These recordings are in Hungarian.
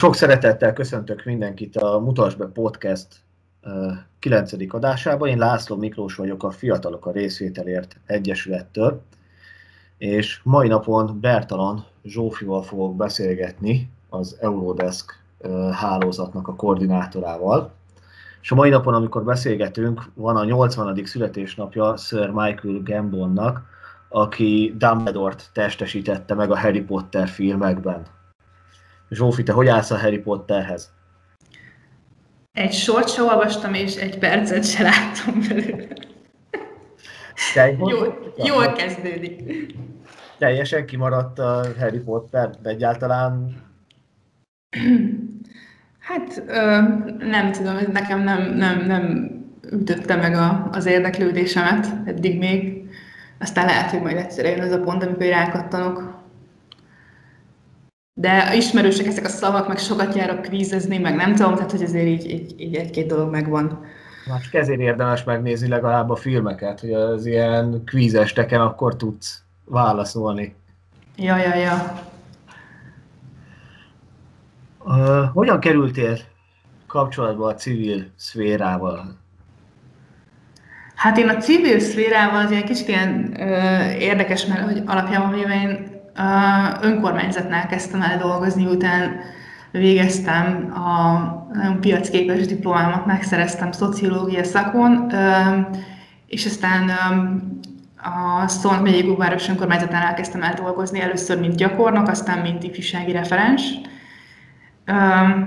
Sok szeretettel köszöntök mindenkit a Mutasd be Podcast 9. adásában. Én László Miklós vagyok a Fiatalok a Részvételért Egyesülettől, és mai napon Bertalan Zsófival fogok beszélgetni, az Eurodesk hálózatnak a koordinátorával. És a mai napon, amikor beszélgetünk, van a 80. születésnapja Sir Michael Gambonnak, aki Dumbledore-t testesítette meg a Harry Potter filmekben. Zsófi, te hogy állsz a Harry Potterhez? Egy sort se olvastam, és egy percet se láttam belőle. Jól, jól kezdődik. Teljesen kimaradt a Harry Potter, de egyáltalán... Hát ö, nem tudom, nekem nem, nem, nem ütötte meg a, az érdeklődésemet eddig még. Aztán lehet, hogy majd egyszer jön az a pont, amikor rákattanok de ismerősek ezek a szavak, meg sokat járok kvízezni, meg nem tudom, tehát hogy azért így, így, így egy-két dolog megvan. Hát ezért érdemes megnézni legalább a filmeket, hogy az ilyen kvízesteken akkor tudsz válaszolni. Ja, ja, ja. Uh, hogyan kerültél kapcsolatba a civil szférával? Hát én a civil szférával az ilyen kicsit ilyen ö, érdekes, mert hogy alapjában én önkormányzatnál kezdtem el dolgozni, után végeztem a piacképes diplomámat, megszereztem szociológia szakon, és aztán a Szolnok megyei Gugváros önkormányzatán elkezdtem el dolgozni, először mint gyakornok, aztán mint ifjúsági referens.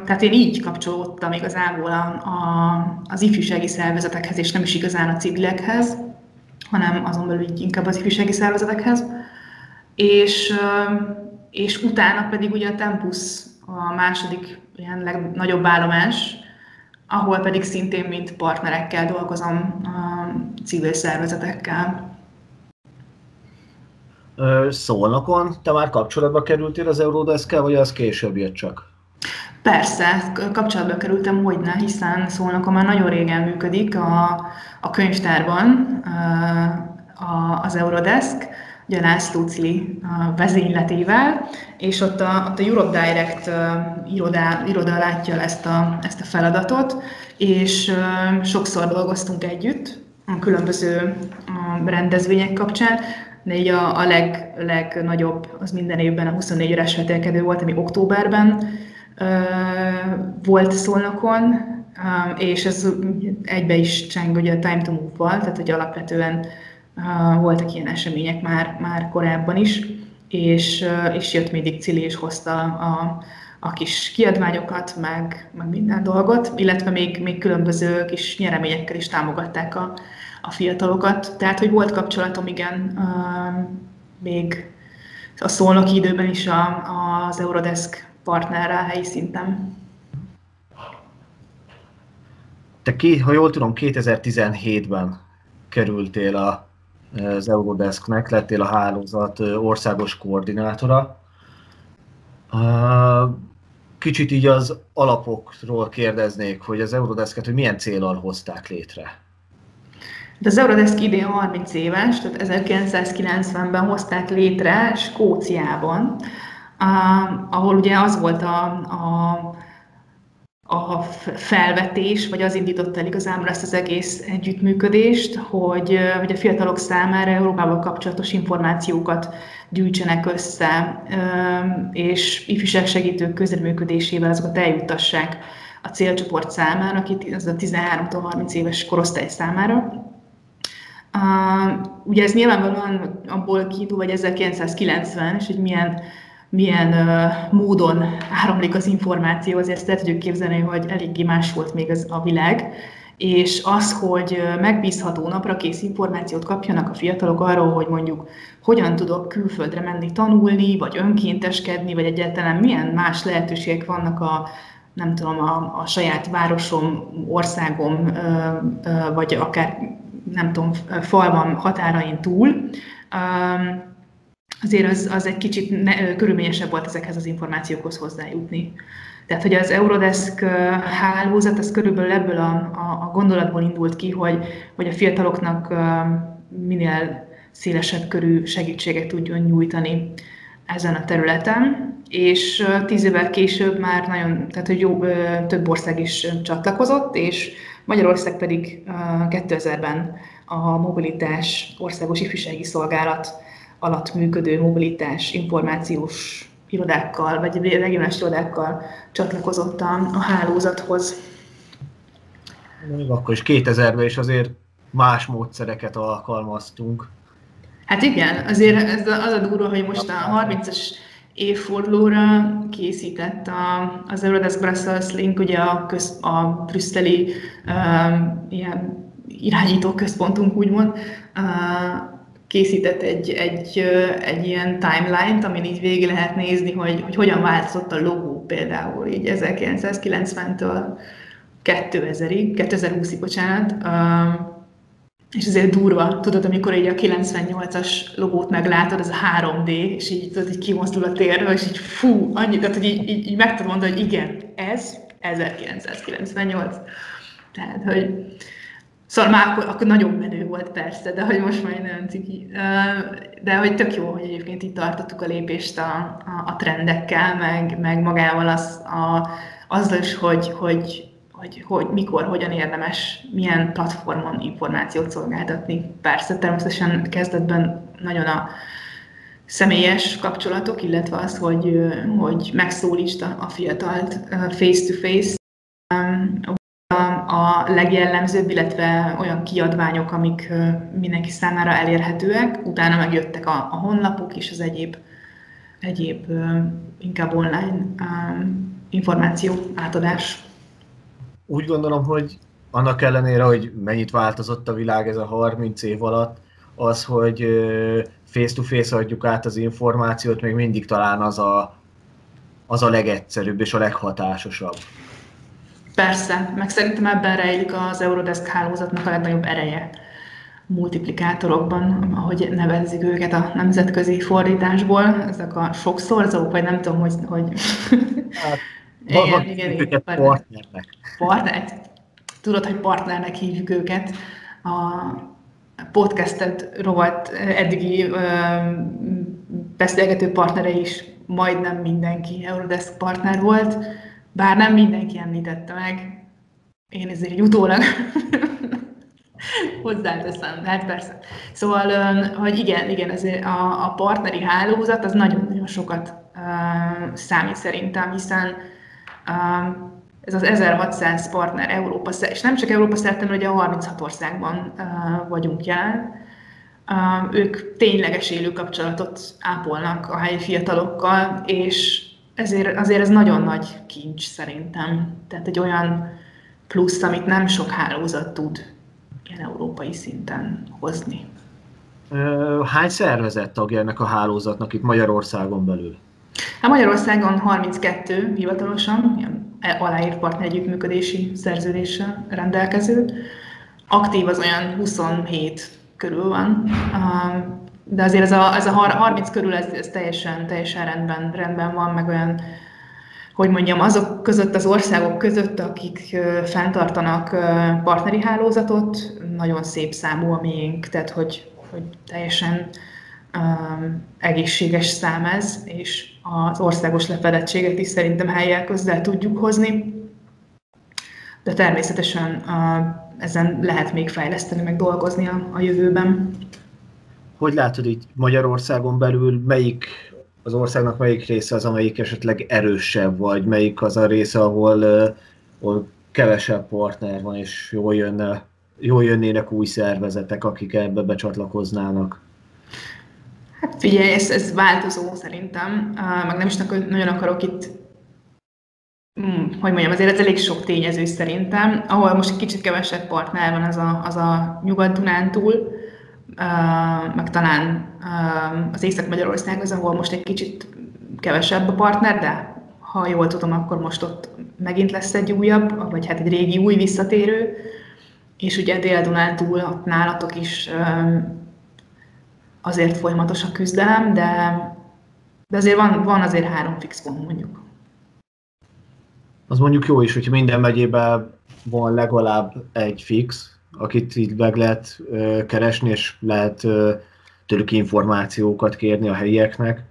Tehát én így kapcsolódtam igazából a, a, az ifjúsági szervezetekhez, és nem is igazán a civilekhez, hanem azon belül így inkább az ifjúsági szervezetekhez és, és utána pedig ugye a Tempus a második ilyen legnagyobb állomás, ahol pedig szintén mint partnerekkel dolgozom a civil szervezetekkel. Szolnokon te már kapcsolatba kerültél az Eurodesk-kel, vagy az később jött csak? Persze, kapcsolatba kerültem, hogy ne, hiszen Szolnokon már nagyon régen működik a, a könyvtárban a, az Eurodesk, ugye László Cili vezényletével, és ott a, ott a Europe Direct iroda, iroda látja ezt a, ezt a feladatot, és sokszor dolgoztunk együtt a különböző rendezvények kapcsán, de így a, a leg, legnagyobb az minden évben a 24 órás vetélkedő volt, ami októberben volt Szolnokon, és ez egybe is cseng ugye a Time to Move-val, tehát hogy alapvetően voltak ilyen események már, már korábban is, és, és jött mindig Cili és hozta a, a kis kiadványokat, meg, meg minden dolgot, illetve még, még különböző kis nyereményekkel is támogatták a, a fiatalokat. Tehát, hogy volt kapcsolatom, igen, még a szolnoki időben is a, az Eurodesk partnerrel helyi szinten. Te ki, ha jól tudom, 2017-ben kerültél a az Eurodesknek, lettél a hálózat országos koordinátora. Kicsit így az alapokról kérdeznék, hogy az Eurodesket, hogy milyen célral hozták létre? De az Eurodesk idén 30 éves, tehát 1990-ben hozták létre Skóciában, ahol ugye az volt a, a a felvetés, vagy az indította el igazából ezt az egész együttműködést, hogy, hogy a fiatalok számára Európával kapcsolatos információkat gyűjtsenek össze, és ifjúságsegítők közreműködésével azokat eljuttassák a célcsoport számára, akit az a 13-30 éves korosztály számára. Ugye ez nyilvánvalóan abból kiindul, vagy 1990, és hogy milyen milyen módon áramlik az információ, azért el tudjuk képzelni, hogy eléggé más volt még az a világ, és az, hogy megbízható napra kész információt kapjanak a fiatalok arról, hogy mondjuk hogyan tudok külföldre menni tanulni, vagy önkénteskedni, vagy egyáltalán milyen más lehetőségek vannak a, nem tudom, a, a saját városom, országom, vagy akár, nem tudom, falvam határain túl azért az, az egy kicsit ne, körülményesebb volt ezekhez az információkhoz hozzájutni. Tehát, hogy az Eurodesk hálózat, az körülbelül ebből a, a, a gondolatból indult ki, hogy, hogy a fiataloknak minél szélesebb körű segítséget tudjon nyújtani. ezen a területen, és tíz évvel később már nagyon, tehát hogy jó, több ország is csatlakozott, és Magyarország pedig 2000-ben a mobilitás országos ifjúsági szolgálat alatt működő mobilitás információs irodákkal, vagy regionális irodákkal csatlakozott a, a hálózathoz. Még akkor is 2000-ben is azért más módszereket alkalmaztunk. Hát igen, azért ez az a durva, hogy most a 30-as évfordulóra készített a, az Eurodesk Brussels Link, ugye a, köz, a brüsszeli um, ilyen irányító központunk úgymond, uh, készített egy, egy, egy ilyen timeline-t, amin így végig lehet nézni, hogy, hogy hogyan változott a logó például így 1990-től 2000-ig, 2020-ig, bocsánat, és ezért durva, tudod, amikor így a 98-as logót meglátod, ez a 3D, és így, tudod, így kimozdul a térről, és így fú, annyi, tehát hogy így, így, így meg tudod mondani, hogy igen, ez 1998. Tehát, hogy Szóval már akkor, akkor nagyon menő volt persze, de hogy most már nagyon ciki. De hogy tök jó, hogy egyébként itt tartottuk a lépést a, a, a trendekkel, meg, meg magával az, a, azzal is, hogy, hogy, hogy, hogy mikor, hogyan érdemes, milyen platformon információt szolgáltatni. Persze természetesen kezdetben nagyon a személyes kapcsolatok, illetve az, hogy, hogy megszólítsd a fiatalt face-to-face, a legjellemzőbb, illetve olyan kiadványok, amik mindenki számára elérhetőek. Utána megjöttek a, a honlapok és az egyéb, egyéb inkább online információ átadás. Úgy gondolom, hogy annak ellenére, hogy mennyit változott a világ ez a 30 év alatt, az, hogy face-to-face adjuk át az információt, még mindig talán az a, az a legegyszerűbb és a leghatásosabb. Persze, meg szerintem ebben rejlik az Eurodesk hálózatnak a legnagyobb ereje multiplikátorokban, ahogy nevezik őket a nemzetközi fordításból, ezek a sokszorzók, vagy nem tudom, hogy... hogy... Hát, igen, igen, igen, partnernek. Partner. Tudod, hogy partnernek hívjuk őket. A podcastet rovat eddigi ö, beszélgető partnere is majdnem mindenki Eurodesk partner volt bár nem mindenki említette meg, én ezért egy utólag hozzáteszem, hát persze. Szóval, hogy igen, igen, ezért a, a partneri hálózat az nagyon-nagyon sokat uh, számít szerintem, hiszen uh, ez az 1600 partner Európa és nem csak Európa szerte, ugye a 36 országban uh, vagyunk jelen, ők tényleges élő kapcsolatot ápolnak a helyi fiatalokkal, és ezért azért ez nagyon nagy kincs szerintem. Tehát egy olyan plusz, amit nem sok hálózat tud ilyen európai szinten hozni. Hány szervezet tagja ennek a hálózatnak itt Magyarországon belül? Hát Magyarországon 32 hivatalosan, ilyen aláírt partner együttműködési szerződéssel rendelkező. Aktív az olyan 27 körül van de azért ez a, ez a 30 körül ez, ez teljesen, teljesen rendben, rendben van, meg olyan, hogy mondjam, azok között, az országok között, akik fenntartanak partneri hálózatot, nagyon szép számú a miénk, tehát hogy, hogy teljesen um, egészséges szám ez, és az országos lefedettséget is szerintem helyel közel tudjuk hozni. De természetesen uh, ezen lehet még fejleszteni, meg dolgozni a, a jövőben. Hogy látod itt Magyarországon belül, melyik az országnak melyik része az, amelyik esetleg erősebb, vagy melyik az a része, ahol, ahol kevesebb partner van, és jól, jönne, jól jönnének új szervezetek, akik ebbe becsatlakoznának? Hát figyelj, ez, ez változó szerintem, meg nem is nagyon akarok itt Hmm, hogy mondjam, azért ez elég sok tényező szerintem, ahol most egy kicsit kevesebb partner van az a, az a Nyugat-Dunántúl, meg talán az Észak-Magyarország az, ahol most egy kicsit kevesebb a partner, de ha jól tudom, akkor most ott megint lesz egy újabb, vagy hát egy régi új visszatérő, és ugye Dél-Dunántúl ott nálatok is azért folyamatos a küzdelem, de, de azért van, van azért három fix pont mondjuk. Az mondjuk jó is, hogyha minden megyében van legalább egy fix, akit így meg lehet keresni, és lehet tőlük információkat kérni a helyieknek.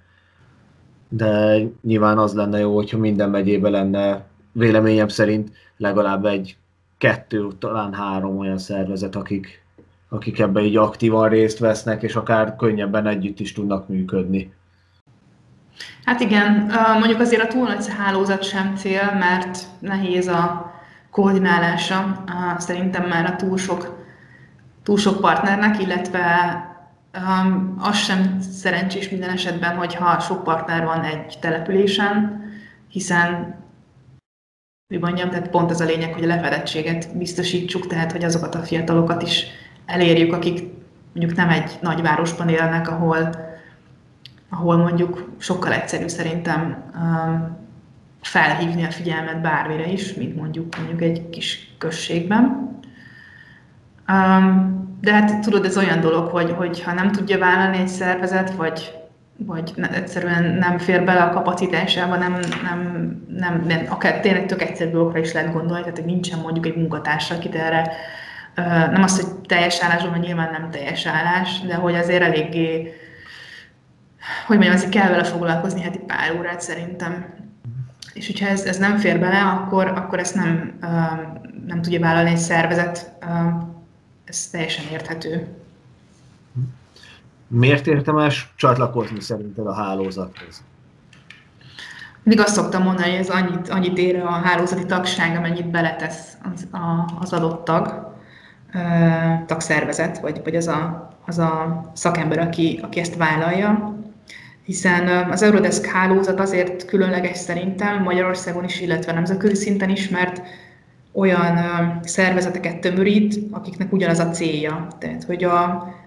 de nyilván az lenne jó, hogyha minden megyébe lenne véleményem szerint legalább egy kettő, talán három olyan szervezet, akik, akik ebben így aktívan részt vesznek, és akár könnyebben együtt is tudnak működni. Hát igen, mondjuk azért a túl nagy hálózat sem cél, mert nehéz a koordinálása szerintem már a túl sok, túl sok partnernek, illetve um, az sem szerencsés minden esetben, hogyha sok partner van egy településen, hiszen mi mondjam, tehát pont ez a lényeg, hogy a lefedettséget biztosítsuk, tehát hogy azokat a fiatalokat is elérjük, akik mondjuk nem egy nagyvárosban élnek, ahol ahol mondjuk sokkal egyszerűbb szerintem um, felhívni a figyelmet bármire is, mint mondjuk mondjuk egy kis községben. Um, de hát tudod, ez olyan dolog, hogy, hogy ha nem tudja vállalni egy szervezet, vagy, vagy egyszerűen nem fér bele a kapacitásába, nem, nem, nem, nem akár tényleg tök egyszerű dolgokra is lehet gondolni, tehát hogy nincsen mondjuk egy munkatársa, akit erre nem az, hogy teljes állásban, mert nyilván nem teljes állás, de hogy azért eléggé hogy mondjam, azért kell vele foglalkozni heti pár órát szerintem. És hogyha ez, ez nem fér bele, akkor, akkor ezt nem, nem tudja vállalni egy szervezet. Ez teljesen érthető. Miért értemes csatlakozni szerinted a hálózathoz? Mindig azt szoktam mondani, hogy ez annyit, annyit ér a hálózati tagság, amennyit beletesz az, a, az adott tag, tagszervezet, vagy, vagy az, a, az a szakember, aki, aki ezt vállalja hiszen az Eurodesk hálózat azért különleges szerintem Magyarországon is, illetve nemzetközi szinten is, mert olyan szervezeteket tömörít, akiknek ugyanaz a célja. Tehát, hogy a,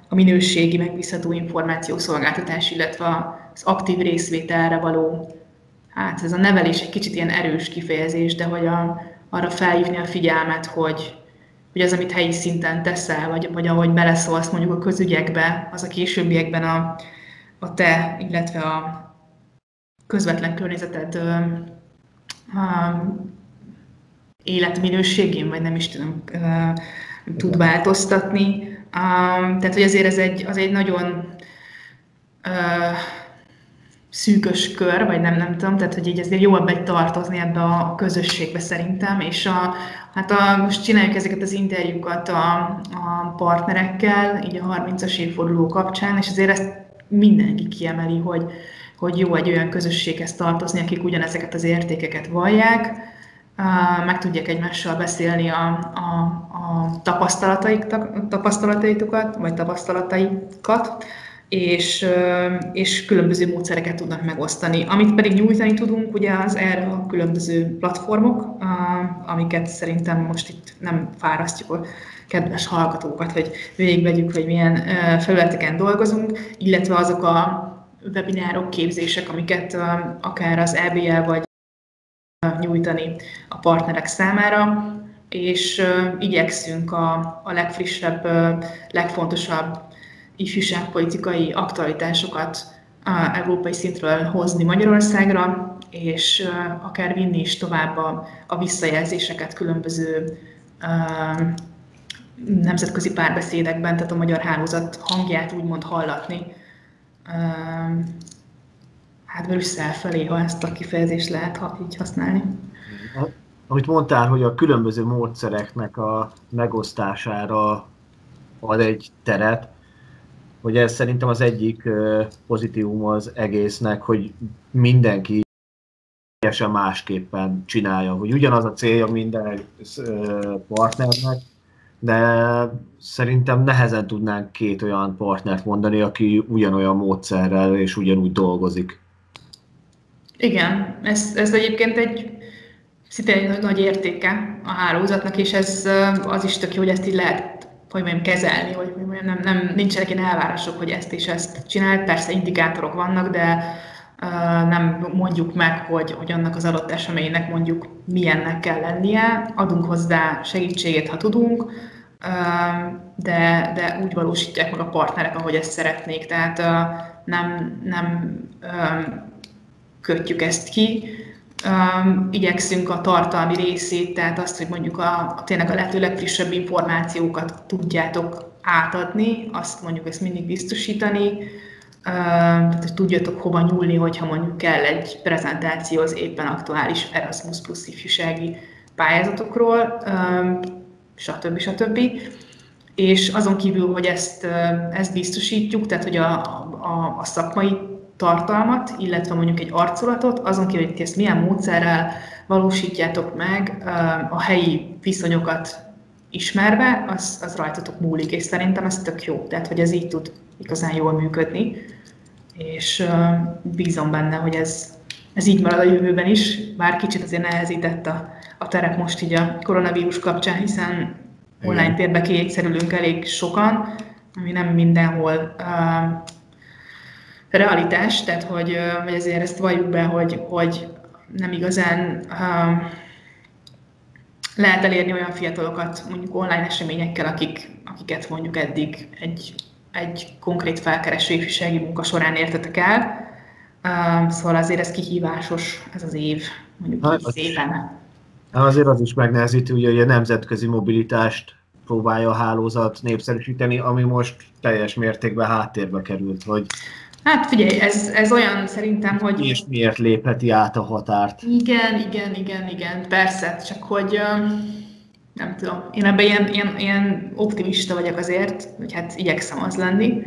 a minőségi, megbízható információszolgáltatás, illetve az aktív részvételre való, hát ez a nevelés egy kicsit ilyen erős kifejezés, de hogy a, arra felhívni a figyelmet, hogy, hogy az, amit helyi szinten teszel, vagy, vagy ahogy beleszólsz mondjuk a közügyekbe, az a későbbiekben a, a te, illetve a közvetlen környezeted életminőségén, vagy nem is tudom, tud változtatni. Tehát, hogy azért ez egy, az egy nagyon szűkös kör, vagy nem, nem tudom, tehát hogy így azért jobb egy tartozni ebbe a közösségbe szerintem, és a, hát a, most csináljuk ezeket az interjúkat a, a partnerekkel, így a 30-as évforduló kapcsán, és azért ezt mindenki kiemeli, hogy, hogy jó egy olyan közösséghez tartozni, akik ugyanezeket az értékeket vallják, meg tudják egymással beszélni a, a, a tapasztalataik, tapasztalataitokat, vagy tapasztalataikat, és, és különböző módszereket tudnak megosztani. Amit pedig nyújtani tudunk, ugye az erre a különböző platformok, amiket szerintem most itt nem fárasztjuk kedves hallgatókat, hogy végigvegyük, hogy milyen felületeken dolgozunk, illetve azok a webinárok, képzések, amiket akár az EBL vagy nyújtani a partnerek számára, és igyekszünk a, a legfrissebb, legfontosabb ifjúságpolitikai aktualitásokat európai szintről hozni Magyarországra, és akár vinni is tovább a, a visszajelzéseket különböző nemzetközi párbeszédekben, tehát a magyar hálózat hangját úgymond hallatni. Hát Brüsszel felé, ha ezt a kifejezést lehet így használni. Amit mondtál, hogy a különböző módszereknek a megosztására ad egy teret, hogy ez szerintem az egyik pozitívum az egésznek, hogy mindenki teljesen másképpen csinálja, hogy ugyanaz a célja minden partnernek, de szerintem nehezen tudnánk két olyan partnert mondani, aki ugyanolyan módszerrel és ugyanúgy dolgozik. Igen, ez, ez egyébként egy szinte egy nagy értéke a hálózatnak, és ez az is tök jó, hogy ezt így lehet hogy mondjam, kezelni, hogy mondjam, nem, nem, nincsenek ilyen elvárások, hogy ezt és ezt csinál. Persze indikátorok vannak, de uh, nem mondjuk meg, hogy, hogy annak az adott eseménynek mondjuk milyennek kell lennie. Adunk hozzá segítséget, ha tudunk, de, de úgy valósítják meg a partnerek, ahogy ezt szeretnék. Tehát nem, nem kötjük ezt ki, igyekszünk a tartalmi részét, tehát azt, hogy mondjuk a, a tényleg a lehető legfrissebb információkat tudjátok átadni, azt mondjuk ezt mindig biztosítani. tehát hogy tudjatok hova nyúlni, hogyha mondjuk kell egy prezentáció az éppen aktuális Erasmus Plus ifjúsági pályázatokról, stb. stb. És azon kívül, hogy ezt, ezt biztosítjuk, tehát hogy a, a, a szakmai tartalmat, illetve mondjuk egy arculatot, azon kívül, hogy ezt milyen módszerrel valósítjátok meg a helyi viszonyokat ismerve, az, az rajtatok múlik, és szerintem ez tök jó, tehát hogy ez így tud igazán jól működni, és bízom benne, hogy ez, ez így marad a jövőben is, bár kicsit azért nehezített a, a terep most így a koronavírus kapcsán, hiszen online térbe kényszerülünk elég sokan, ami nem mindenhol uh, realitás, tehát hogy, uh, hogy ezért ezt valljuk be, hogy, hogy nem igazán uh, lehet elérni olyan fiatalokat mondjuk online eseményekkel, akik, akiket mondjuk eddig egy, egy konkrét felkereső ifjúsági munka során értetek el. Uh, szóval azért ez kihívásos ez az év, mondjuk hát, szépen. Azért az is megnehezíti, ugye, hogy a nemzetközi mobilitást próbálja a hálózat népszerűsíteni, ami most teljes mértékben háttérbe került, hogy Hát figyelj, ez, ez olyan szerintem, hogy... És miért lépheti át a határt? Igen, igen, igen, igen, persze, csak hogy nem tudom, én ebben ilyen, ilyen, ilyen optimista vagyok azért, hogy hát igyekszem az lenni.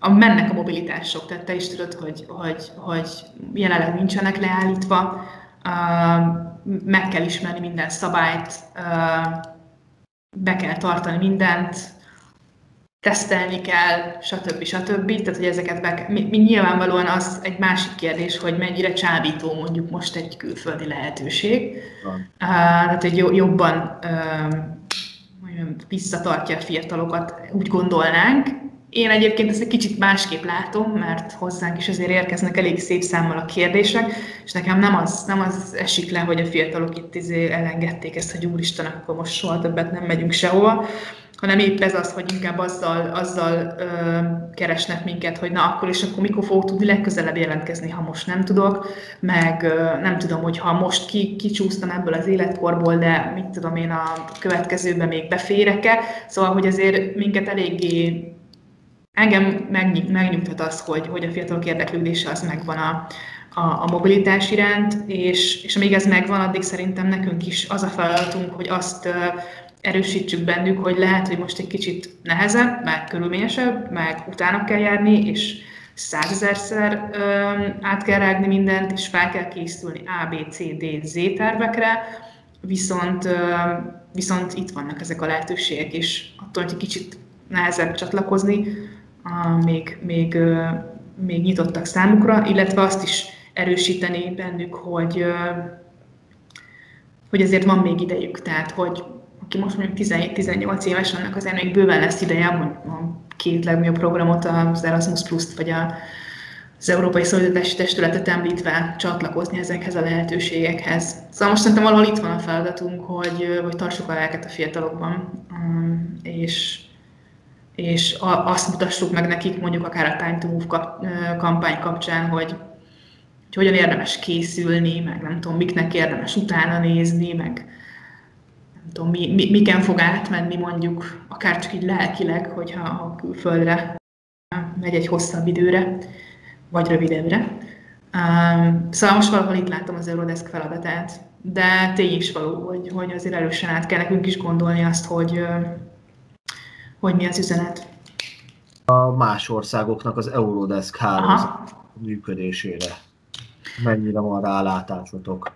A, mennek a mobilitások, tehát te is tudod, hogy, hogy, hogy jelenleg nincsenek leállítva, meg kell ismerni minden szabályt, be kell tartani mindent, tesztelni kell, stb. stb. Tehát, hogy ezeket be, mi, mi nyilvánvalóan az egy másik kérdés, hogy mennyire csábító mondjuk most egy külföldi lehetőség. Uh, tehát, hogy jobban uh, visszatartja a fiatalokat, úgy gondolnánk, én egyébként ezt egy kicsit másképp látom, mert hozzánk is azért érkeznek elég szép számmal a kérdések, és nekem nem az, nem az esik le, hogy a fiatalok itt izé elengedték ezt, hogy úristen, akkor most soha többet nem megyünk sehova, hanem épp ez az, hogy inkább azzal, azzal ö, keresnek minket, hogy na akkor és akkor mikor fogok tudni legközelebb jelentkezni, ha most nem tudok, meg ö, nem tudom, hogy ha most ki, kicsúsztam ebből az életkorból, de mit tudom én a következőben még beférek-e, szóval, hogy azért minket eléggé engem megnyugtat az, hogy, hogy a fiatalok érdeklődése az megvan a, a, a mobilitás iránt, és, és amíg ez megvan, addig szerintem nekünk is az a feladatunk, hogy azt erősítsük bennük, hogy lehet, hogy most egy kicsit nehezebb, meg körülményesebb, meg utána kell járni, és százezerszer át kell rágni mindent, és fel kell készülni A, B, C, D, Z tervekre, viszont, ö, viszont itt vannak ezek a lehetőségek, és attól, hogy egy kicsit nehezebb csatlakozni, még, még, még nyitottak számukra, illetve azt is erősíteni bennük, hogy, hogy azért van még idejük, tehát hogy aki most mondjuk 17-18 éves, annak azért még bőven lesz ideje, a két legnagyobb programot, az Erasmus Plus-t vagy a, az Európai Szolidaritási Testületet említve csatlakozni ezekhez a lehetőségekhez. Szóval most szerintem valahol itt van a feladatunk, hogy, hogy tartsuk a lelket a fiatalokban, um, és azt mutassuk meg nekik mondjuk akár a Time to Move kampány kapcsán, hogy, hogy hogyan érdemes készülni, meg nem tudom, miknek érdemes utána nézni, meg nem tudom, mi, mi, miken fog átmenni mondjuk, akár csak így lelkileg, hogyha ha külföldre megy egy hosszabb időre, vagy rövidebbre. Um, szóval most valahol itt látom az Eurodesk feladatát, de tény is való, hogy, hogy azért erősen át kell nekünk is gondolni azt, hogy, hogy mi az üzenet. A más országoknak az Eurodesk hálózat működésére. Mennyire van rálátásotok?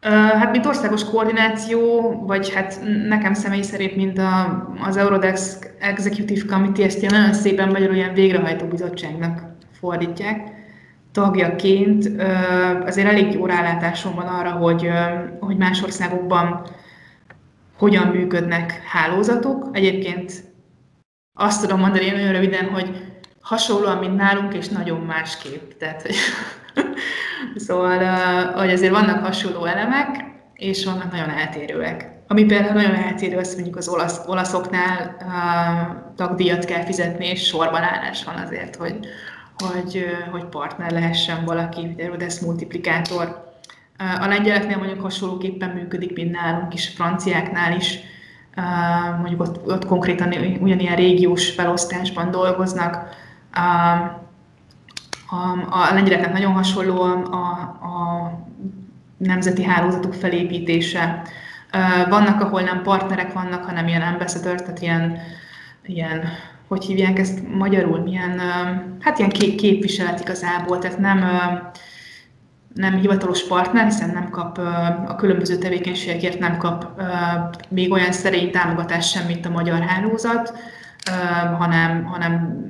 Hát, mint országos koordináció, vagy hát nekem személy szerint, mint a, az Eurodesk Executive Committee, ezt ilyen nagyon szépen magyarul ilyen végrehajtó bizottságnak fordítják. Tagjaként azért elég jó rálátásom van arra, hogy, hogy más országokban hogyan működnek hálózatok. Egyébként azt tudom mondani én nagyon röviden, hogy hasonlóan, mint nálunk, és nagyon másképp. Tehát, hogy szóval, hogy azért vannak hasonló elemek, és vannak nagyon eltérőek. Ami például nagyon eltérő, azt mondjuk az olasz, olaszoknál uh, tagdíjat kell fizetni, és sorban állás van azért, hogy, hogy, hogy partner lehessen valaki, de ez multiplikátor. A lengyeleknél mondjuk hasonlóképpen működik, mint nálunk is, a franciáknál is, mondjuk ott, ott konkrétan ugyanilyen régiós felosztásban dolgoznak, A, a, lengyeleknek nagyon hasonló a, a nemzeti hálózatuk felépítése. Vannak, ahol nem partnerek vannak, hanem ilyen ambassador, tehát ilyen, ilyen hogy hívják ezt magyarul, milyen, hát ilyen képviselet igazából, tehát nem, nem hivatalos partner, hiszen nem kap a különböző tevékenységekért nem kap még olyan szerény támogatást sem, mint a magyar hálózat, hanem, hanem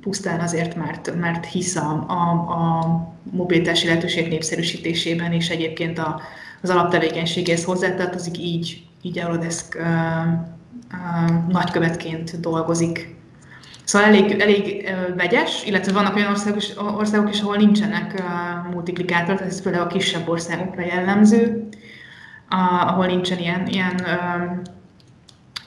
pusztán azért, mert, mert hisz a, a, a mobilitási lehetőség népszerűsítésében, és egyébként a, az alaptevékenységéhez hozzátartozik, így, így Eurodesk nagykövetként dolgozik Szóval elég, elég vegyes, illetve vannak olyan országok is, országok is ahol nincsenek uh, multiplikátorok, ez például a kisebb országokra jellemző, ahol nincsen ilyen, ilyen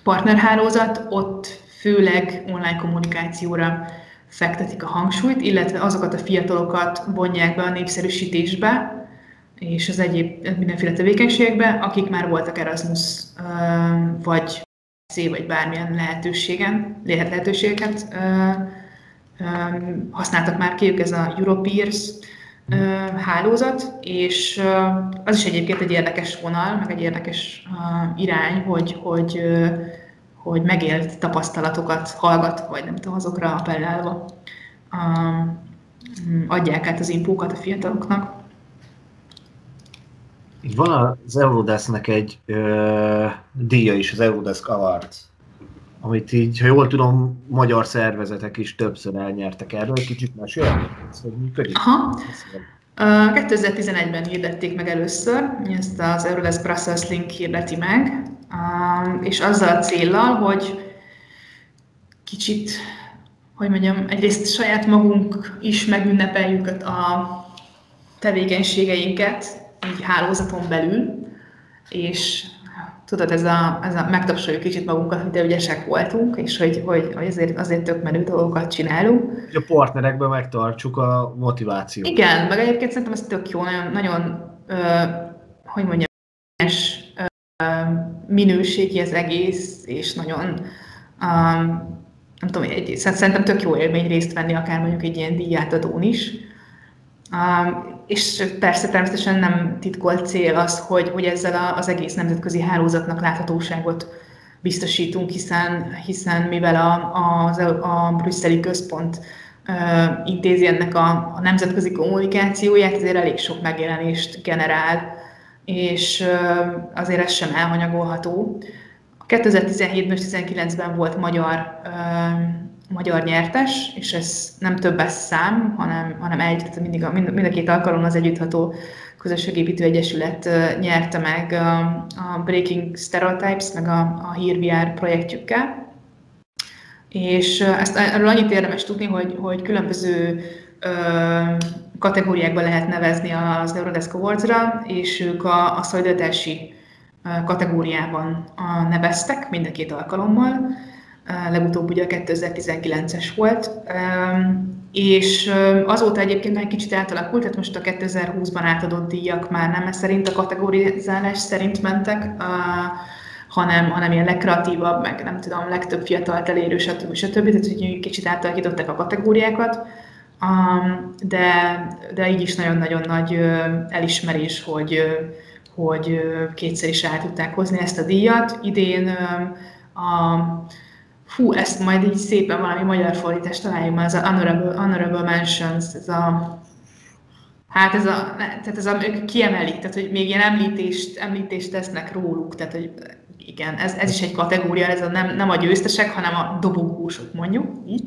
partnerhálózat, ott főleg online kommunikációra fektetik a hangsúlyt, illetve azokat a fiatalokat vonják be a népszerűsítésbe, és az egyéb mindenféle tevékenységekbe, akik már voltak Erasmus vagy vagy bármilyen lehetőségen, lehet lehetőségeket ö, ö, használtak már ki, ez a Europeers ö, hálózat, és ö, az is egyébként egy érdekes vonal, meg egy érdekes ö, irány, hogy, hogy, ö, hogy megélt tapasztalatokat hallgat, vagy nem tudom, azokra appellálva ö, adják át az infókat a fiataloknak. Van az Eurodesknek egy ö, díja is, az Eurodesk Awards, amit így, ha jól tudom, magyar szervezetek is többször elnyertek erről. Kicsit mesélni? Hogy működik? Aha. 2011-ben hirdették meg először, ezt az Eurodesk Brussels Link hirdeti meg, és azzal a céllal, hogy kicsit, hogy mondjam, egyrészt saját magunk is megünnepeljük a tevékenységeinket, így hálózaton belül, és tudod, ez a, ez a megtapsoljuk kicsit magunkat, hogy de ügyesek voltunk, és hogy, hogy, hogy azért, azért tök menő dolgokat csinálunk. Hogy a partnerekben megtartsuk a motivációt. Igen, meg egyébként szerintem ez tök jó, nagyon, nagyon ö, hogy mondjam, ö, minőségi az egész, és nagyon um, nem tudom, egy, szerintem tök jó élmény részt venni, akár mondjuk egy ilyen díjátadón is. Um, és persze természetesen nem titkolt cél az, hogy, hogy ezzel az egész nemzetközi hálózatnak láthatóságot biztosítunk, hiszen, hiszen mivel a, a, a brüsszeli központ uh, intézi ennek a, a nemzetközi kommunikációját, ezért elég sok megjelenést generál, és uh, azért ez sem elhanyagolható. 2017-ben és 2019-ben volt magyar uh, magyar nyertes, és ez nem többes szám, hanem, hanem egy, tehát mindig a, mind, mind a két alkalommal az Együttható Közösségépítő Egyesület nyerte meg a, Breaking Stereotypes, meg a, a HírVR projektjükkel. És ezt erről annyit érdemes tudni, hogy, hogy különböző ö, kategóriákban lehet nevezni az Eurodesk Awards-ra, és ők a, a szolidaritási kategóriában neveztek mind a két alkalommal legutóbb ugye 2019-es volt, és azóta egyébként egy kicsit átalakult, tehát most a 2020-ban átadott díjak már nem szerint a kategorizálás szerint mentek, hanem, hanem ilyen legkreatívabb, meg nem tudom, legtöbb fiatalt elérő, stb. stb. Tehát, hogy kicsit átalakították a kategóriákat, de, de így is nagyon-nagyon nagy elismerés, hogy, hogy kétszer is el tudták hozni ezt a díjat. Idén a Fú, ezt majd így szépen valami magyar fordítást találjuk már, ez a honorable, honorable mentions, ez a Hát ez a, tehát ez a, ők kiemelik, tehát hogy még ilyen említést, említést tesznek róluk, tehát hogy igen, ez, ez is egy kategória, ez a nem, nem a győztesek, hanem a dobogósok mondjuk, így.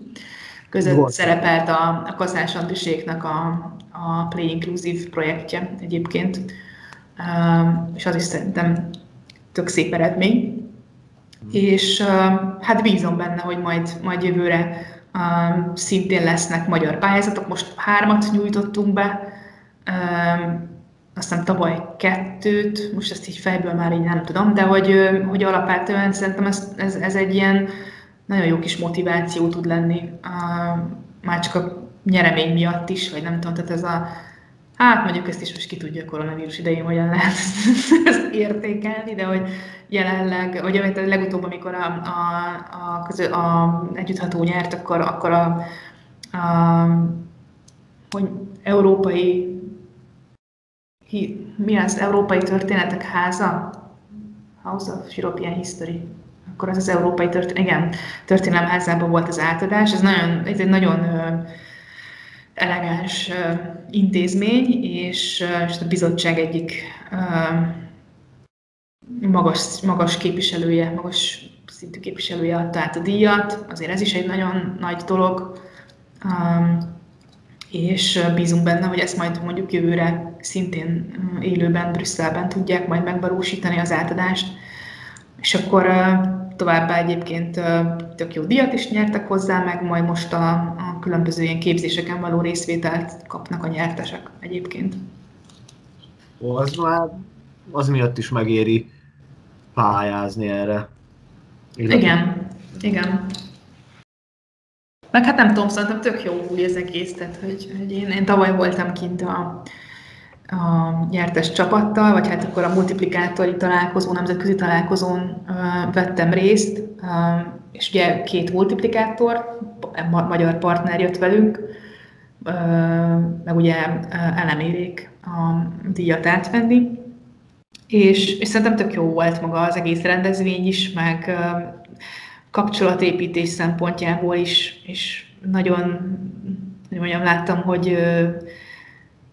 Között Volt. szerepelt a, a Kaszás Andriséknak a, a Play Inclusive projektje egyébként, um, és az is szerintem tök szép eredmény és hát bízom benne, hogy majd, majd jövőre szintén lesznek magyar pályázatok. Most hármat nyújtottunk be, aztán tavaly kettőt, most ezt így fejből már így nem tudom, de hogy, hogy alapvetően szerintem ez, ez, ez egy ilyen nagyon jó kis motiváció tud lenni, már csak a nyeremény miatt is, vagy nem tudom, tehát ez a Hát mondjuk ezt is most ki tudja a koronavírus idején, hogyan lehet ezt értékelni, de hogy jelenleg, vagy a legutóbb, amikor a, a, a, közö, a együttható nyert, akkor, akkor a, hogy európai, mi az Európai Történetek Háza? House of European History. Akkor az az Európai Történelem, igen, Történelemházában volt az átadás. Ez, nagyon, ez egy nagyon elegáns intézmény, és, és a bizottság egyik magas, magas képviselője, magas szintű képviselője adta át a díjat. Azért ez is egy nagyon nagy dolog, és bízunk benne, hogy ezt majd mondjuk jövőre szintén élőben, Brüsszelben tudják majd megvalósítani az átadást. És akkor továbbá egyébként tök jó díjat is nyertek hozzá, meg majd most a, a különböző ilyen képzéseken való részvételt kapnak a nyertesek egyébként. Az már az miatt is megéri pályázni erre. Illetve... Igen, igen. Meg hát nem tudom, szerintem tök jó új ez egész, tehát hogy, hogy én, én tavaly voltam kint a, a nyertes csapattal, vagy hát akkor a multiplikátori találkozó, nemzetközi találkozón vettem részt, és ugye két multiplikátor, ma- magyar partner jött velünk, meg ugye elemérék a díjat átvenni, és, és szerintem tök jó volt maga az egész rendezvény is, meg kapcsolatépítés szempontjából is, és nagyon, hogy mondjam, láttam, hogy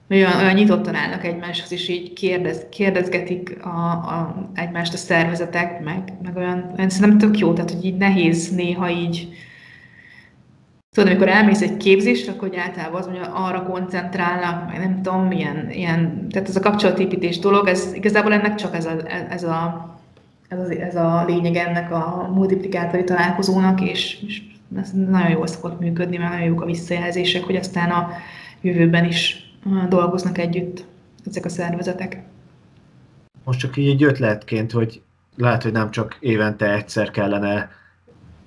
olyan, olyan nyitottan állnak egymáshoz, és így kérdez, kérdezgetik a, a, egymást a szervezetek, meg, meg olyan, olyan szerintem tök jó, tehát hogy így nehéz néha így, tudod, amikor elmész egy képzésre, akkor általában az, hogy arra koncentrálnak, meg nem tudom, milyen, ilyen, tehát ez a kapcsolatépítés dolog, ez igazából ennek csak ez a, ez a, ez a, ez a lényeg ennek a multiplikátori találkozónak, és, és ez nagyon jól szokott működni, mert nagyon jók a visszajelzések, hogy aztán a jövőben is dolgoznak együtt ezek a szervezetek. Most csak így egy ötletként, hogy lehet, hogy nem csak évente egyszer kellene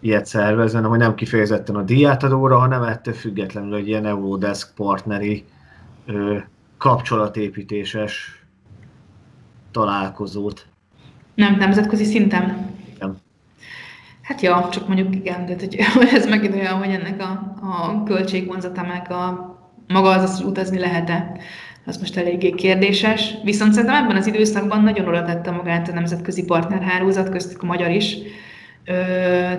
ilyet szervezni, hanem hogy nem kifejezetten a díjátadóra, hanem ettől függetlenül egy ilyen Eurodesk partneri ö, kapcsolatépítéses találkozót. Nem, nemzetközi szinten? Nem. Hát ja, csak mondjuk igen, de hogy, ez megint olyan, hogy ennek a, a költségvonzata meg a maga az az, hogy utazni lehet-e, az most eléggé kérdéses. Viszont szerintem ebben az időszakban nagyon oda tette magát a nemzetközi partnerhálózat, köztük a magyar is, ö,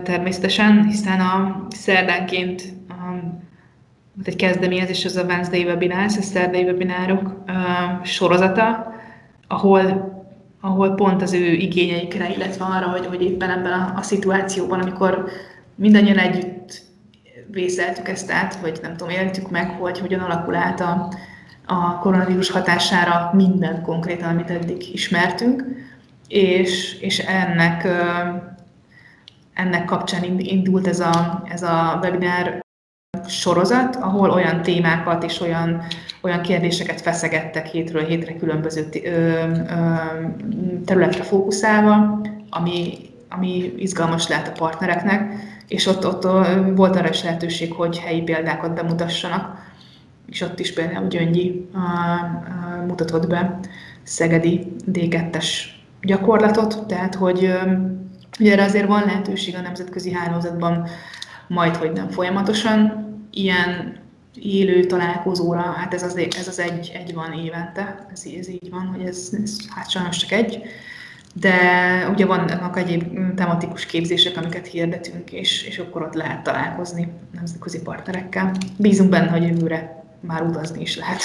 természetesen, hiszen a szerdánként a, egy kezdeményezés, az a Wednesday Webinars, a szerdai webinárok ö, sorozata, ahol ahol pont az ő igényeikre, illetve arra, hogy, hogy éppen ebben a, a szituációban, amikor mindannyian együtt vészeltük ezt át, vagy nem tudom, éltük meg, hogy hogyan alakul át a, a koronavírus hatására minden konkrétan, amit eddig ismertünk, és, és ennek, ennek kapcsán indult ez a, ez a webinár sorozat, ahol olyan témákat és olyan, olyan kérdéseket feszegettek hétről hétre különböző területre fókuszálva, ami, ami izgalmas lehet a partnereknek, és ott, ott volt arra is lehetőség, hogy helyi példákat bemutassanak, és ott is például Gyöngyi mutatott be Szegedi D2-es gyakorlatot, tehát hogy ugye erre azért van lehetőség a nemzetközi hálózatban, majd, hogy nem folyamatosan, ilyen élő találkozóra, hát ez az, ez az egy, egy van évente, ez, ez így van, hogy ez, ez hát sajnos csak egy, de ugye vannak egyéb tematikus képzések, amiket hirdetünk, és, és akkor ott lehet találkozni nemzetközi partnerekkel. Bízunk benne, hogy jövőre már utazni is lehet.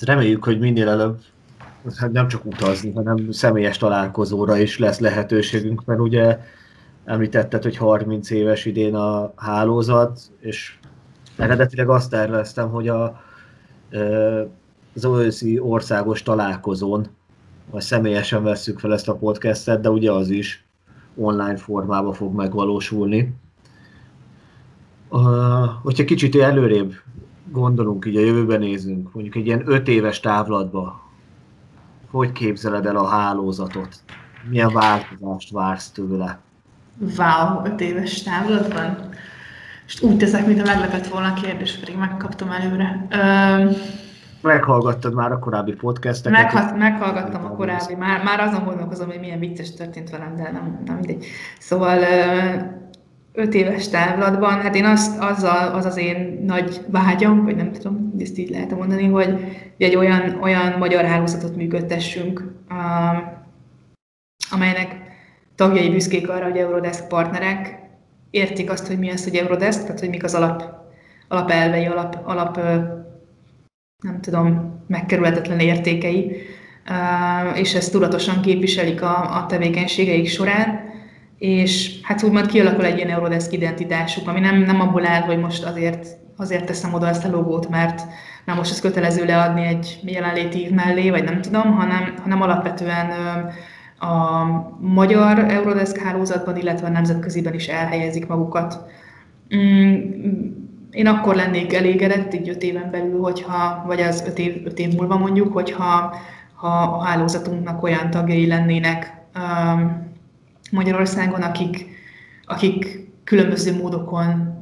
Reméljük, hogy minél előbb hát nem csak utazni, hanem személyes találkozóra is lesz lehetőségünk, mert ugye említetted, hogy 30 éves idén a hálózat, és eredetileg azt terveztem, hogy a, az őszi országos találkozón vagy személyesen vesszük fel ezt a podcastet, de ugye az is online formában fog megvalósulni. Uh, hogyha kicsit előrébb gondolunk, így a jövőben nézünk, mondjuk egy ilyen öt éves távlatba, hogy képzeled el a hálózatot? Milyen változást vársz tőle? Wow, öt éves távlatban? És úgy teszek, mintha meglepett volna a kérdés, pedig megkaptam előre. Uh, Meghallgattad már a korábbi podcasteket? Megha- meghallgattam a korábbi, már, már azon gondolkozom, hogy milyen vicces történt velem, de nem, nem mindegy. Szóval öt éves távlatban, hát én azt, az, a, az az én nagy vágyam, vagy nem tudom, ezt így lehet mondani, hogy egy olyan, olyan magyar hálózatot működtessünk, amelynek tagjai büszkék arra, hogy Eurodesk partnerek, értik azt, hogy mi az, hogy Eurodesk, tehát hogy mik az alap, alapelvei, alap, alap nem tudom, megkerülhetetlen értékei, és ezt tudatosan képviselik a, a tevékenységeik során, és hát úgymond kialakul egy ilyen Eurodesk identitásuk, ami nem, nem abból áll, hogy most azért, azért teszem oda ezt a logót, mert na most ez kötelező leadni egy jelenléti mellé, vagy nem tudom, hanem, hanem alapvetően a magyar Eurodesk hálózatban, illetve a nemzetköziben is elhelyezik magukat. Én akkor lennék elégedett, így öt éven belül, hogyha, vagy az öt év, öt év múlva mondjuk, hogyha ha a hálózatunknak olyan tagjai lennének um, Magyarországon, akik, akik különböző módokon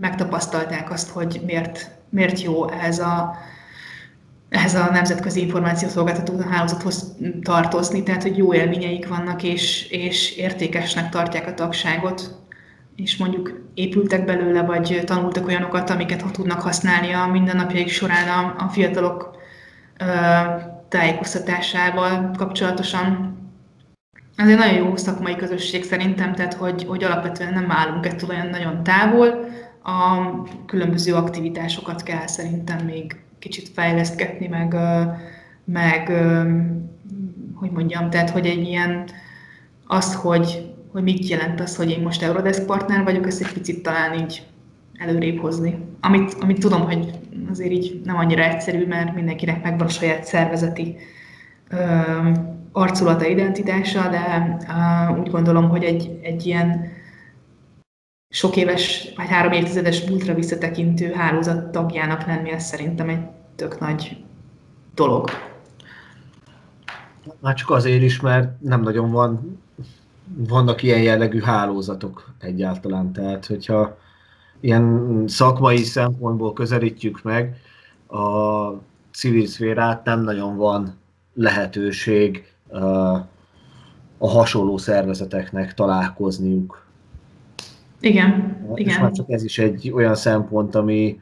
megtapasztalták azt, hogy miért, miért jó ez a, ehhez a nemzetközi információszolgáltató hálózathoz tartozni, tehát hogy jó élményeik vannak, és, és értékesnek tartják a tagságot, és mondjuk épültek belőle, vagy tanultak olyanokat, amiket ha tudnak használni a mindennapjaik során a, a fiatalok ö, tájékoztatásával kapcsolatosan. Ez egy nagyon jó szakmai közösség szerintem, tehát hogy, hogy alapvetően nem állunk ettől olyan nagyon távol, a különböző aktivitásokat kell szerintem még kicsit fejlesztgetni, meg, meg hogy mondjam, tehát hogy egy ilyen az, hogy, hogy mit jelent az, hogy én most Eurodesk partner vagyok, ezt egy picit talán így előrébb hozni. Amit, amit tudom, hogy azért így nem annyira egyszerű, mert mindenkinek megvan a saját szervezeti ö, arculata, identitása, de ö, úgy gondolom, hogy egy, egy ilyen sok éves, vagy három évtizedes múltra visszatekintő hálózat tagjának lenni, ez szerintem egy tök nagy dolog. Már csak azért is, mert nem nagyon van, vannak ilyen jellegű hálózatok egyáltalán. Tehát, hogyha ilyen szakmai szempontból közelítjük meg a civil szférát, nem nagyon van lehetőség a hasonló szervezeteknek találkozniuk. Igen, és igen. már csak ez is egy olyan szempont, ami,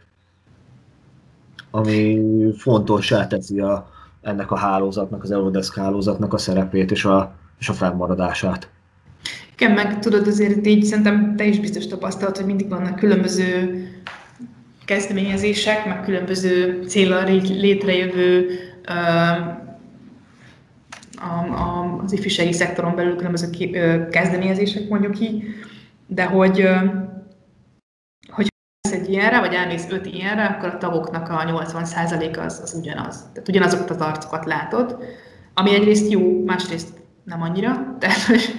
ami fontossá teszi a, ennek a hálózatnak, az Eurodesk hálózatnak a szerepét és a, és a fennmaradását. Igen, meg tudod, azért így szerintem te is biztos tapasztalat, hogy mindig vannak különböző kezdeményezések, meg különböző célra létrejövő a, a, az ifjúsági szektoron belül különböző kezdeményezések, mondjuk így, de hogy hogy egy ilyenre, vagy elmész öt ilyenre, akkor a tagoknak a 80%-a az, az ugyanaz. Tehát ugyanazokat az arcokat látod, ami egyrészt jó, másrészt nem annyira. Tehát, hogy,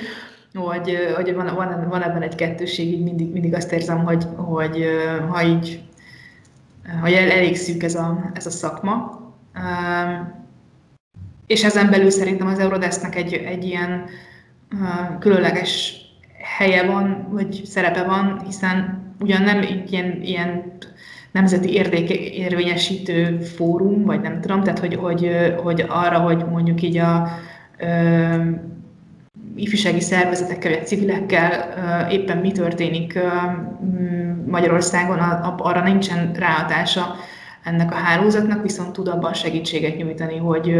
hogy, hogy van, van, van ebben egy kettőség, így mindig, mindig azt érzem, hogy, hogy ha így hogy elég szűk ez a, ez a szakma. És ezen belül szerintem az Eurodesknek egy, egy ilyen különleges helye van, vagy szerepe van, hiszen ugyan nem ilyen, ilyen nemzeti érvényesítő fórum, vagy nem tudom, tehát hogy, hogy, hogy arra, hogy mondjuk így a ifjúsági szervezetekkel, vagy civilekkel éppen mi történik Magyarországon, arra nincsen ráhatása ennek a hálózatnak, viszont tud abban segítséget nyújtani, hogy,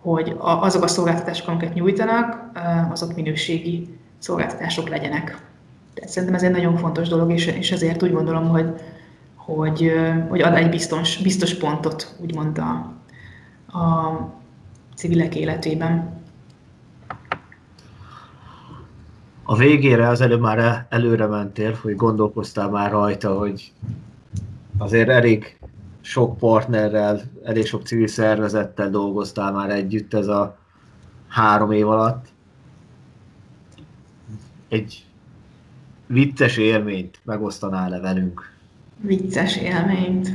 hogy azok a szolgáltatások, amiket nyújtanak, azok minőségi szolgáltatások legyenek. Tehát szerintem ez egy nagyon fontos dolog, és, és ezért úgy gondolom, hogy, hogy, hogy ad egy biztos, biztos pontot, úgymond a, a civilek életében. A végére az előbb már előre mentél, hogy gondolkoztál már rajta, hogy azért elég sok partnerrel, elég sok civil szervezettel dolgoztál már együtt ez a három év alatt egy vicces élményt megosztanál-e velünk? Vicces élményt.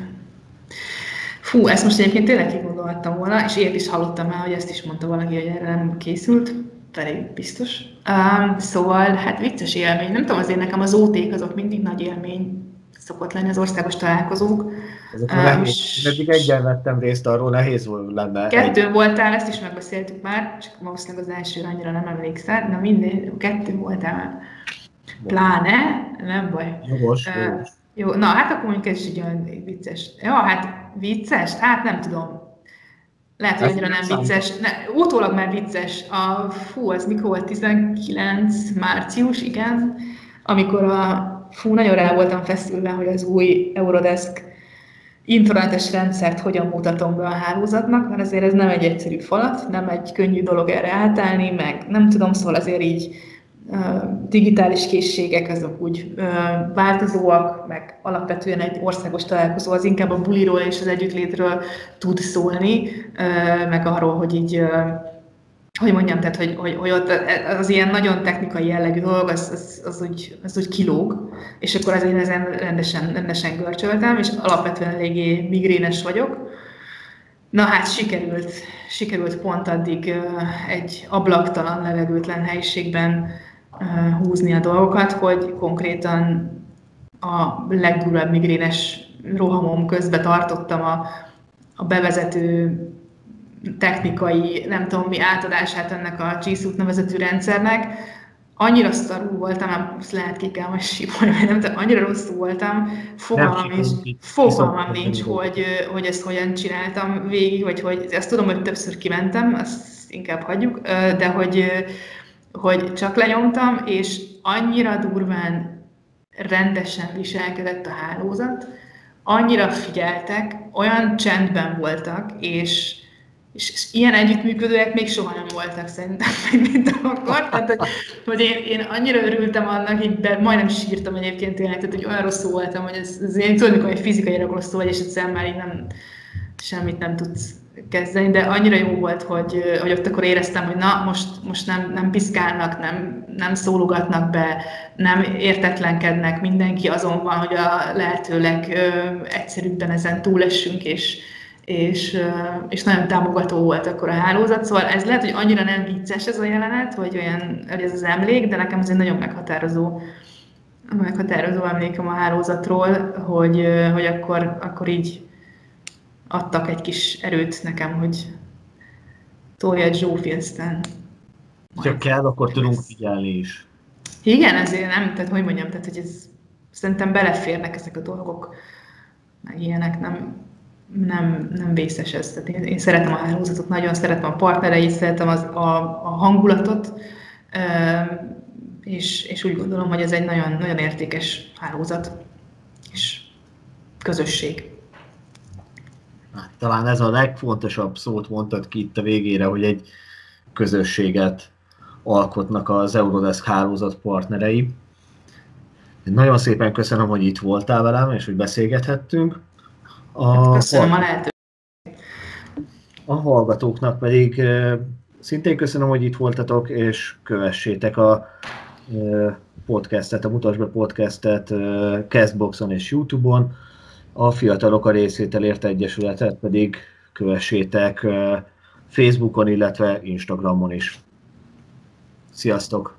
Fú, ezt most egyébként tényleg kigondoltam volna, és ilyet is hallottam el, hogy ezt is mondta valaki, hogy erre nem készült, pedig biztos. Um, szóval, hát vicces élmény. Nem tudom, azért nekem az óték azok mindig nagy élmény szokott lenni az országos találkozók. Ezek nehéz. Eddig egyen vettem részt, arról nehéz volt lenne. Kettő egy... voltál, ezt is megbeszéltük már, csak valószínűleg az elsőre annyira nem emlékszel, de minden, kettő voltál már. Pláne, Nem baj. Jogos, jogos. Jó, na hát akkor mondjuk ez is egy olyan vicces. Ja, hát vicces? Hát nem tudom. Lehet, hogy annyira nem vicces. Ne, utólag már vicces. A, fú, az mikor volt? 19 március, igen. Amikor a, fú, nagyon rá voltam feszülve, hogy az új Eurodesk internetes rendszert hogyan mutatom be a hálózatnak, mert azért ez nem egy egyszerű falat, nem egy könnyű dolog erre átállni, meg nem tudom, szóval azért így digitális készségek azok úgy változóak, meg alapvetően egy országos találkozó az inkább a buliról és az együttlétről tud szólni, meg arról, hogy így hogy mondjam, tehát, hogy, hogy, hogy ott az ilyen nagyon technikai jellegű dolog, az, az, az, úgy, az úgy kilóg, és akkor azért ezen rendesen, rendesen görcsöltem, és alapvetően eléggé migrénes vagyok. Na hát sikerült, sikerült pont addig egy ablaktalan, levegőtlen helyiségben húzni a dolgokat, hogy konkrétan a legdurvább migrénes rohamom közben tartottam a, a bevezető technikai, nem tudom mi átadását ennek a G Suite nevezetű rendszernek, annyira szarú voltam, nem lehet ki kell most sípolni, nem tudom, annyira rosszul voltam, fogalmam, is, fogalmam nincs, hogy, hogy ezt hogyan csináltam végig, vagy hogy ezt tudom, hogy többször kimentem, azt inkább hagyjuk, de hogy, hogy csak lenyomtam, és annyira durván rendesen viselkedett a hálózat, annyira figyeltek, olyan csendben voltak, és, és, és ilyen együttműködőek még soha nem voltak szerintem, mint akkor. Tehát, hogy, hogy én, én annyira örültem annak, hogy be, majdnem sírtam egyébként tényleg, tehát hogy olyan rosszul voltam, hogy ez, ez én tudom, hogy fizikai rossz vagy, és egyszerűen már így nem, semmit nem tudsz kezdeni, de annyira jó volt, hogy, hogy ott akkor éreztem, hogy na, most, most nem, nem piszkálnak, nem, nem szólogatnak be, nem értetlenkednek, mindenki azon van, hogy a lehetőleg egyszerűbben ezen túlessünk, és, és, és nagyon támogató volt akkor a hálózat. Szóval ez lehet, hogy annyira nem vicces ez a jelenet, vagy olyan, hogy ez az emlék, de nekem ez egy nagyon meghatározó meghatározó emlékem a hálózatról, hogy, hogy akkor, akkor így adtak egy kis erőt nekem, hogy tolja Zsófi aztán. Ha kell, akkor tudunk figyelni is. Igen, ezért nem, tehát hogy mondjam, tehát hogy ez szerintem beleférnek ezek a dolgok, meg ilyenek, nem, nem, nem vészes ez. Tehát én, én szeretem a hálózatot, nagyon szeretem a partnereit, szeretem az, a, a hangulatot, és, és úgy gondolom, hogy ez egy nagyon, nagyon értékes hálózat és közösség. Hát, talán ez a legfontosabb szót mondtad ki itt a végére, hogy egy közösséget alkotnak az Eurodesk hálózat partnerei. Nagyon szépen köszönöm, hogy itt voltál velem, és hogy beszélgethettünk. A, köszönöm a lehetőséget. A hallgatóknak pedig szintén köszönöm, hogy itt voltatok, és kövessétek a podcastet, a Mutasd be podcastet Castboxon és Youtube-on a Fiatalok a Részvételért Egyesületet pedig kövessétek Facebookon, illetve Instagramon is. Sziasztok!